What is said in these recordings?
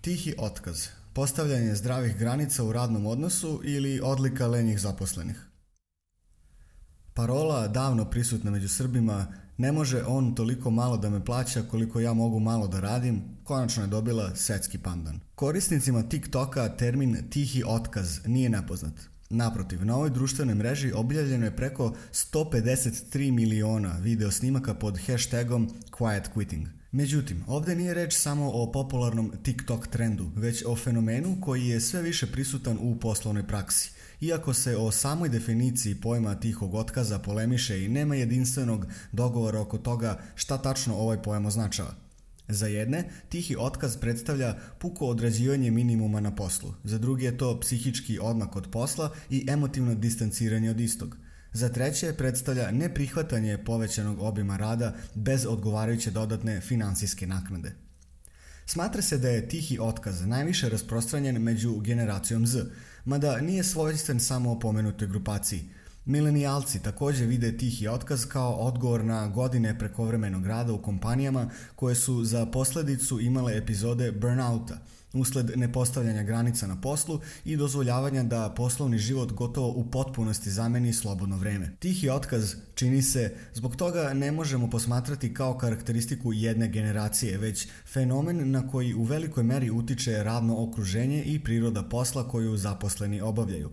Tihi otkaz, postavljanje zdravih granica u radnom odnosu ili odlika lenjih zaposlenih. Parola davno prisutna među Srbima ne može on toliko malo da me plaća koliko ja mogu malo da radim, konačno je dobila svetski pandan. Korisnicima TikToka termin tihi otkaz nije nepoznat. Naprotiv, na ovoj društvenoj mreži objavljeno je preko 153 miliona video snimaka pod hashtagom Quiet Quitting. Međutim, ovde nije reč samo o popularnom TikTok trendu, već o fenomenu koji je sve više prisutan u poslovnoj praksi. Iako se o samoj definiciji pojma tihog otkaza polemiše i nema jedinstvenog dogovora oko toga šta tačno ovaj pojam označava. Za jedne, tihi otkaz predstavlja puko odrađivanje minimuma na poslu. Za druge je to psihički odmak od posla i emotivno distanciranje od istog. Za treće, predstavlja neprihvatanje povećanog obima rada bez odgovarajuće dodatne finansijske naknade. Smatra se da je tihi otkaz najviše rasprostranjen među generacijom Z, mada nije svojstven samo pomenutoj grupaciji – Milenijalci takođe vide tihi otkaz kao odgovor na godine prekovremenog rada u kompanijama koje su za posledicu imale epizode burnouta, usled nepostavljanja granica na poslu i dozvoljavanja da poslovni život gotovo u potpunosti zameni slobodno vreme. Tihi otkaz čini se, zbog toga ne možemo posmatrati kao karakteristiku jedne generacije, već fenomen na koji u velikoj meri utiče radno okruženje i priroda posla koju zaposleni obavljaju.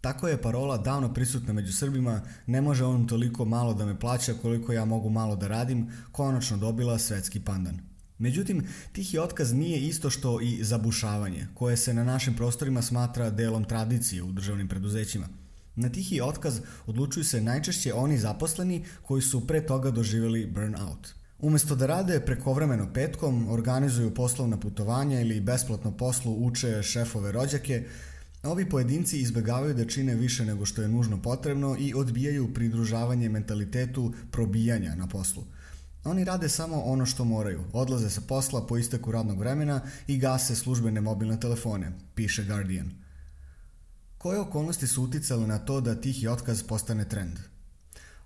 Tako je parola davno prisutna među Srbima, ne može on toliko malo da me plaća koliko ja mogu malo da radim, konačno dobila svetski pandan. Međutim, tihi otkaz nije isto što i zabušavanje, koje se na našim prostorima smatra delom tradicije u državnim preduzećima. Na tihi otkaz odlučuju se najčešće oni zaposleni koji su pre toga doživjeli burnout. Umesto da rade prekovremeno petkom, organizuju poslovna putovanja ili besplatno poslu uče šefove rođake, Ovi pojedinci izbegavaju da čine više nego što je nužno potrebno i odbijaju pridružavanje mentalitetu probijanja na poslu. Oni rade samo ono što moraju, odlaze sa posla po isteku radnog vremena i gase službene mobilne telefone, piše Guardian. Koje okolnosti su uticale na to da tihi otkaz postane trend?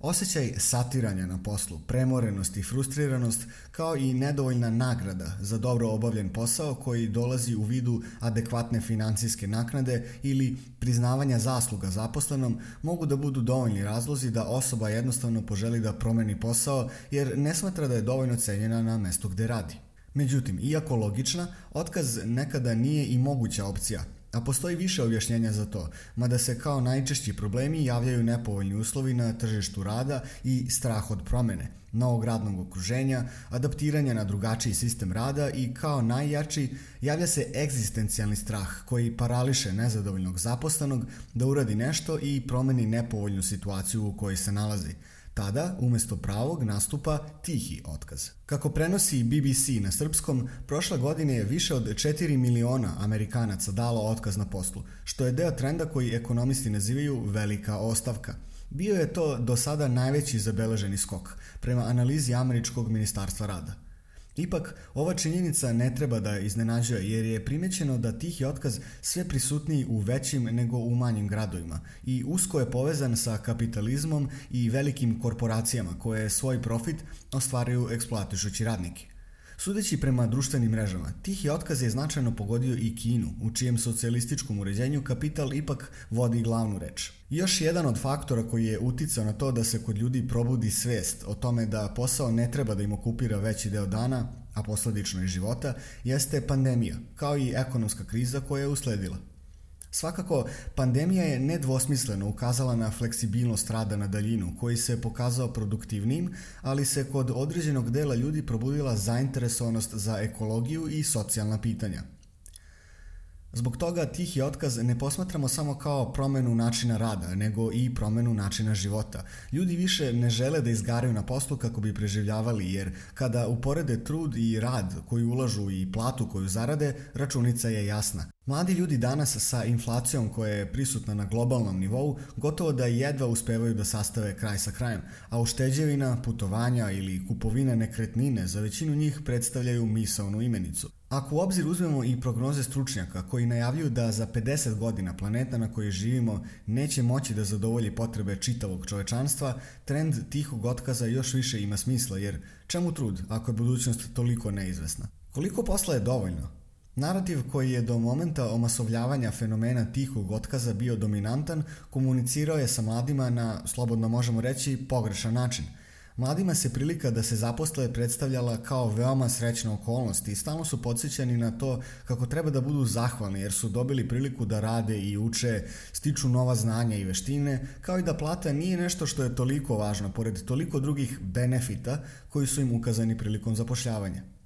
Osećaj satiranja na poslu, premorenost i frustriranost kao i nedovoljna nagrada za dobro obavljen posao koji dolazi u vidu adekvatne financijske naknade ili priznavanja zasluga zaposlenom mogu da budu dovoljni razlozi da osoba jednostavno poželi da promeni posao jer ne smatra da je dovoljno cenjena na mestu gde radi. Međutim, iako logična, otkaz nekada nije i moguća opcija, A postoji više objašnjenja za to, mada se kao najčešći problemi javljaju nepovoljni uslovi na tržištu rada i strah od promene, novog radnog okruženja, adaptiranja na drugačiji sistem rada i kao najjači javlja se egzistencijalni strah koji parališe nezadovoljnog zaposlenog da uradi nešto i promeni nepovoljnu situaciju u kojoj se nalazi – Tada, umesto pravog, nastupa tihi otkaz. Kako prenosi BBC na srpskom, prošle godine je više od 4 miliona Amerikanaca dalo otkaz na poslu, što je deo trenda koji ekonomisti nazivaju velika ostavka. Bio je to do sada najveći zabeleženi skok, prema analizi Američkog ministarstva rada – Ipak, ova činjenica ne treba da iznenađuje jer je primećeno da tihi otkaz sve prisutniji u većim nego u manjim gradovima i usko je povezan sa kapitalizmom i velikim korporacijama koje svoj profit ostvaraju eksploatišući radnike. Sudeći prema društvenim mrežama, tihi otkaz je značajno pogodio i Kinu, u čijem socijalističkom uređenju kapital ipak vodi glavnu reč. Još jedan od faktora koji je uticao na to da se kod ljudi probudi svest o tome da posao ne treba da im okupira veći deo dana, a posledično i života, jeste pandemija, kao i ekonomska kriza koja je usledila. Svakako, pandemija je nedvosmisleno ukazala na fleksibilnost rada na daljinu, koji se pokazao produktivnim, ali se kod određenog dela ljudi probudila zainteresovanost za ekologiju i socijalna pitanja – Zbog toga tihi otkaz ne posmatramo samo kao promenu načina rada, nego i promenu načina života. Ljudi više ne žele da izgaraju na poslu kako bi preživljavali, jer kada uporede trud i rad koji ulažu i platu koju zarade, računica je jasna. Mladi ljudi danas sa inflacijom koja je prisutna na globalnom nivou gotovo da jedva uspevaju da sastave kraj sa krajem, a ušteđevina, putovanja ili kupovina nekretnine za većinu njih predstavljaju misaonu imenicu. Ako u obzir uzmemo i prognoze stručnjaka koji najavljuju da za 50 godina planeta na kojoj živimo neće moći da zadovolji potrebe čitavog čovečanstva, trend tihog otkaza još više ima smisla jer čemu trud ako je budućnost toliko neizvesna? Koliko posla je dovoljno? Narativ koji je do momenta omasovljavanja fenomena tihog otkaza bio dominantan, komunicirao je sa mladima na, slobodno možemo reći, pogrešan način. Mladima se prilika da se zaposle predstavljala kao veoma srećna okolnost i stalno su podsjećani na to kako treba da budu zahvalni jer su dobili priliku da rade i uče, stiču nova znanja i veštine, kao i da plata nije nešto što je toliko važno, pored toliko drugih benefita koji su im ukazani prilikom zapošljavanja.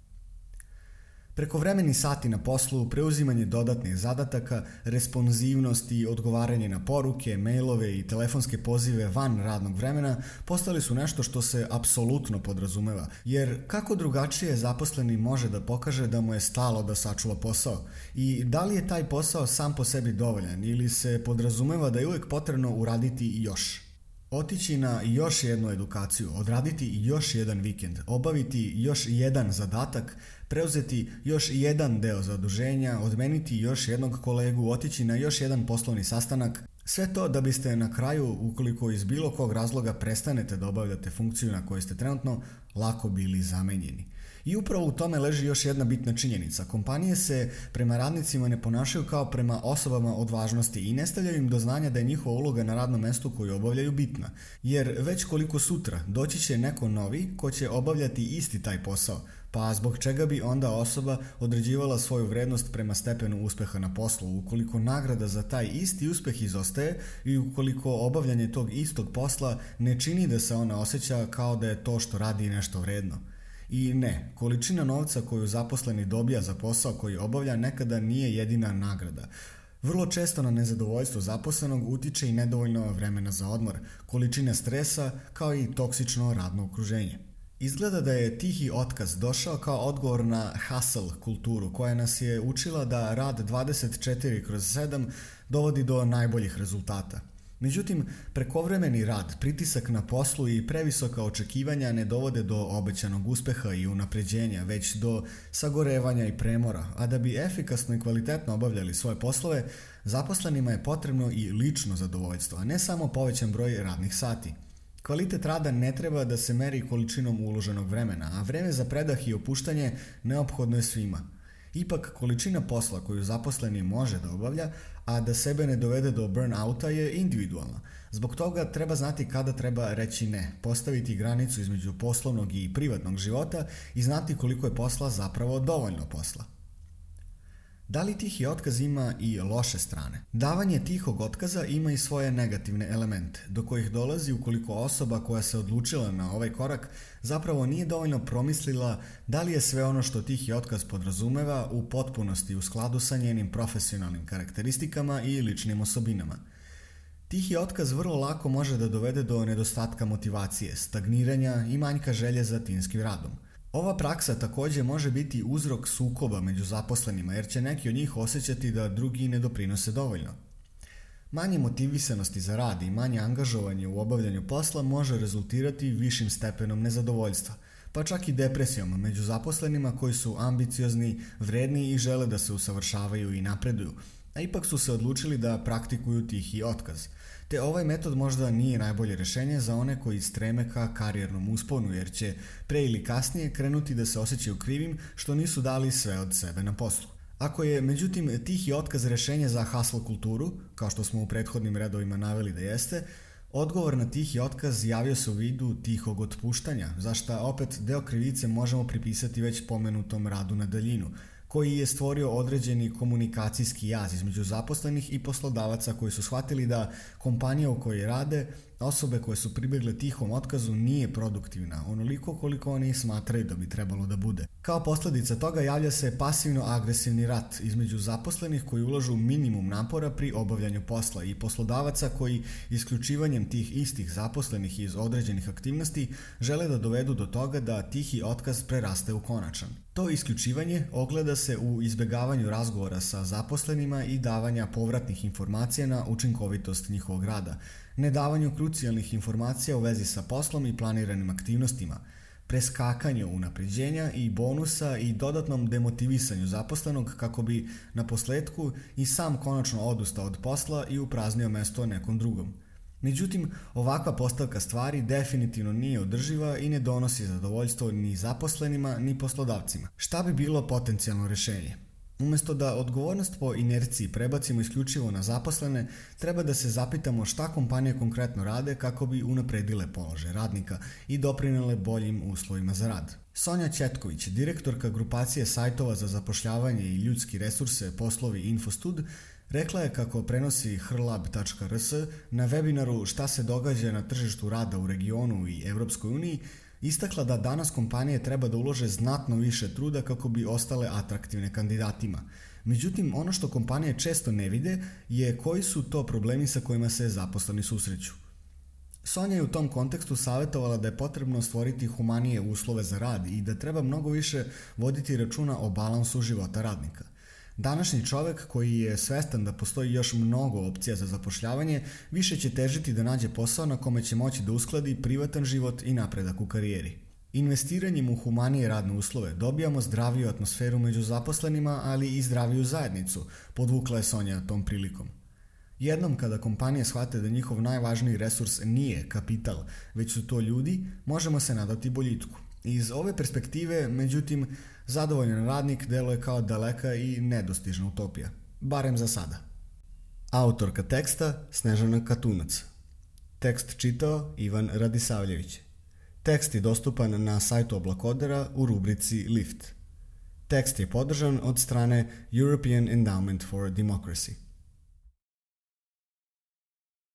Prekovremeni sati na poslu, preuzimanje dodatnih zadataka, responsivnost i odgovaranje na poruke, mailove i telefonske pozive van radnog vremena postali su nešto što se apsolutno podrazumeva, jer kako drugačije zaposleni može da pokaže da mu je stalo da sačuva posao i da li je taj posao sam po sebi dovoljan ili se podrazumeva da je uvek potrebno uraditi još. Otići na još jednu edukaciju, odraditi još jedan vikend, obaviti još jedan zadatak, preuzeti još jedan deo zaduženja, odmeniti još jednog kolegu, otići na još jedan poslovni sastanak, sve to da biste na kraju, ukoliko iz bilo kog razloga prestanete da obavljate funkciju na kojoj ste trenutno, lako bili zamenjeni. I upravo u tome leži još jedna bitna činjenica. Kompanije se prema radnicima ne ponašaju kao prema osobama od važnosti i ne stavljaju im do znanja da je njihova uloga na radnom mestu koju obavljaju bitna. Jer već koliko sutra doći će neko novi ko će obavljati isti taj posao, pa zbog čega bi onda osoba određivala svoju vrednost prema stepenu uspeha na poslu, ukoliko nagrada za taj isti uspeh izostaje i ukoliko obavljanje tog istog posla ne čini da se ona osjeća kao da je to što radi nešto vredno. I ne, količina novca koju zaposleni dobija za posao koji obavlja nekada nije jedina nagrada. Vrlo često na nezadovoljstvo zaposlenog utiče i nedovoljno vremena za odmor, količina stresa kao i toksično radno okruženje. Izgleda da je tihi otkaz došao kao odgovor na hustle kulturu koja nas je učila da rad 24 kroz 7 dovodi do najboljih rezultata. Međutim, prekovremeni rad, pritisak na poslu i previsoka očekivanja ne dovode do obećanog uspeha i unapređenja, već do sagorevanja i premora, a da bi efikasno i kvalitetno obavljali svoje poslove, zaposlenima je potrebno i lično zadovoljstvo, a ne samo povećan broj radnih sati. Kvalitet rada ne treba da se meri količinom uloženog vremena, a vreme za predah i opuštanje neophodno je svima. Ipak, količina posla koju zaposleni može da obavlja, a da sebe ne dovede do burnouta je individualna. Zbog toga treba znati kada treba reći ne, postaviti granicu između poslovnog i privatnog života i znati koliko je posla zapravo dovoljno posla. Da li tihi otkaz ima i loše strane? Davanje tihog otkaza ima i svoje negativne elemente, do kojih dolazi ukoliko osoba koja se odlučila na ovaj korak zapravo nije dovoljno promislila da li je sve ono što tihi otkaz podrazumeva u potpunosti u skladu sa njenim profesionalnim karakteristikama i ličnim osobinama. Tihi otkaz vrlo lako može da dovede do nedostatka motivacije, stagniranja i manjka želje za timskim radom – Ova praksa takođe može biti uzrok sukoba među zaposlenima jer će neki od njih osjećati da drugi ne doprinose dovoljno. Manje motivisanosti za rad i manje angažovanje u obavljanju posla može rezultirati višim stepenom nezadovoljstva, pa čak i depresijom među zaposlenima koji su ambiciozni, vredni i žele da se usavršavaju i napreduju, a ipak su se odlučili da praktikuju tihi otkaz – te ovaj metod možda nije najbolje rešenje za one koji streme ka karijernom usponu jer će pre ili kasnije krenuti da se osjećaju krivim što nisu dali sve od sebe na poslu. Ako je međutim tihi otkaz rešenje za hustle kulturu, kao što smo u prethodnim redovima naveli da jeste, Odgovor na tihi otkaz javio se u vidu tihog otpuštanja, zašta opet deo krivice možemo pripisati već pomenutom radu na daljinu, koji je stvorio određeni komunikacijski jaz između zaposlenih i poslodavaca koji su shvatili da kompanija u kojoj rade osobe koje su pribegle tihom otkazu nije produktivna, onoliko koliko oni smatraju da bi trebalo da bude. Kao posledica toga javlja se pasivno-agresivni rat između zaposlenih koji ulažu minimum napora pri obavljanju posla i poslodavaca koji isključivanjem tih istih zaposlenih iz određenih aktivnosti žele da dovedu do toga da tihi otkaz preraste u konačan. To isključivanje ogleda se u izbegavanju razgovora sa zaposlenima i davanja povratnih informacija na učinkovitost njihovog rada, nedavanju krucijalnih informacija u vezi sa poslom i planiranim aktivnostima, preskakanju unapređenja i bonusa i dodatnom demotivisanju zaposlenog kako bi na posledku i sam konačno odustao od posla i upraznio mesto nekom drugom. Međutim, ovakva postavka stvari definitivno nije održiva i ne donosi zadovoljstvo ni zaposlenima ni poslodavcima. Šta bi bilo potencijalno rešenje? Umjesto da odgovornost po inerciji prebacimo isključivo na zaposlene, treba da se zapitamo šta kompanije konkretno rade kako bi unapredile položaj radnika i doprinele boljim uslovima za rad. Sonja Četković, direktorka grupacije sajtova za zapošljavanje i ljudski resurse poslovi Infostud, rekla je kako prenosi hrlab.rs na webinaru šta se događa na tržištu rada u regionu i Europskoj uniji istakla da danas kompanije treba da ulože znatno više truda kako bi ostale atraktivne kandidatima. Međutim, ono što kompanije često ne vide je koji su to problemi sa kojima se zaposleni susreću. Sonja je u tom kontekstu savjetovala da je potrebno stvoriti humanije uslove za rad i da treba mnogo više voditi računa o balansu života radnika. Današnji čovjek koji je svestan da postoji još mnogo opcija za zapošljavanje, više će težiti da nađe posao na kome će moći da uskladi privatan život i napredak u karijeri. Investiranjem u humanije radne uslove dobijamo zdraviju atmosferu među zaposlenima, ali i zdraviju zajednicu, podvukla je Sonja tom prilikom. Jednom kada kompanije shvate da njihov najvažniji resurs nije kapital, već su to ljudi, možemo se nadati boljitku. Iz ove perspektive, međutim, zadovoljan radnik deluje kao daleka i nedostižna utopija. Barem za sada. Autorka teksta Snežana Katunac. Tekst čitao Ivan Radisavljević. Tekst je dostupan na sajtu Oblakodera u rubrici Lift. Tekst je podržan od strane European Endowment for Democracy.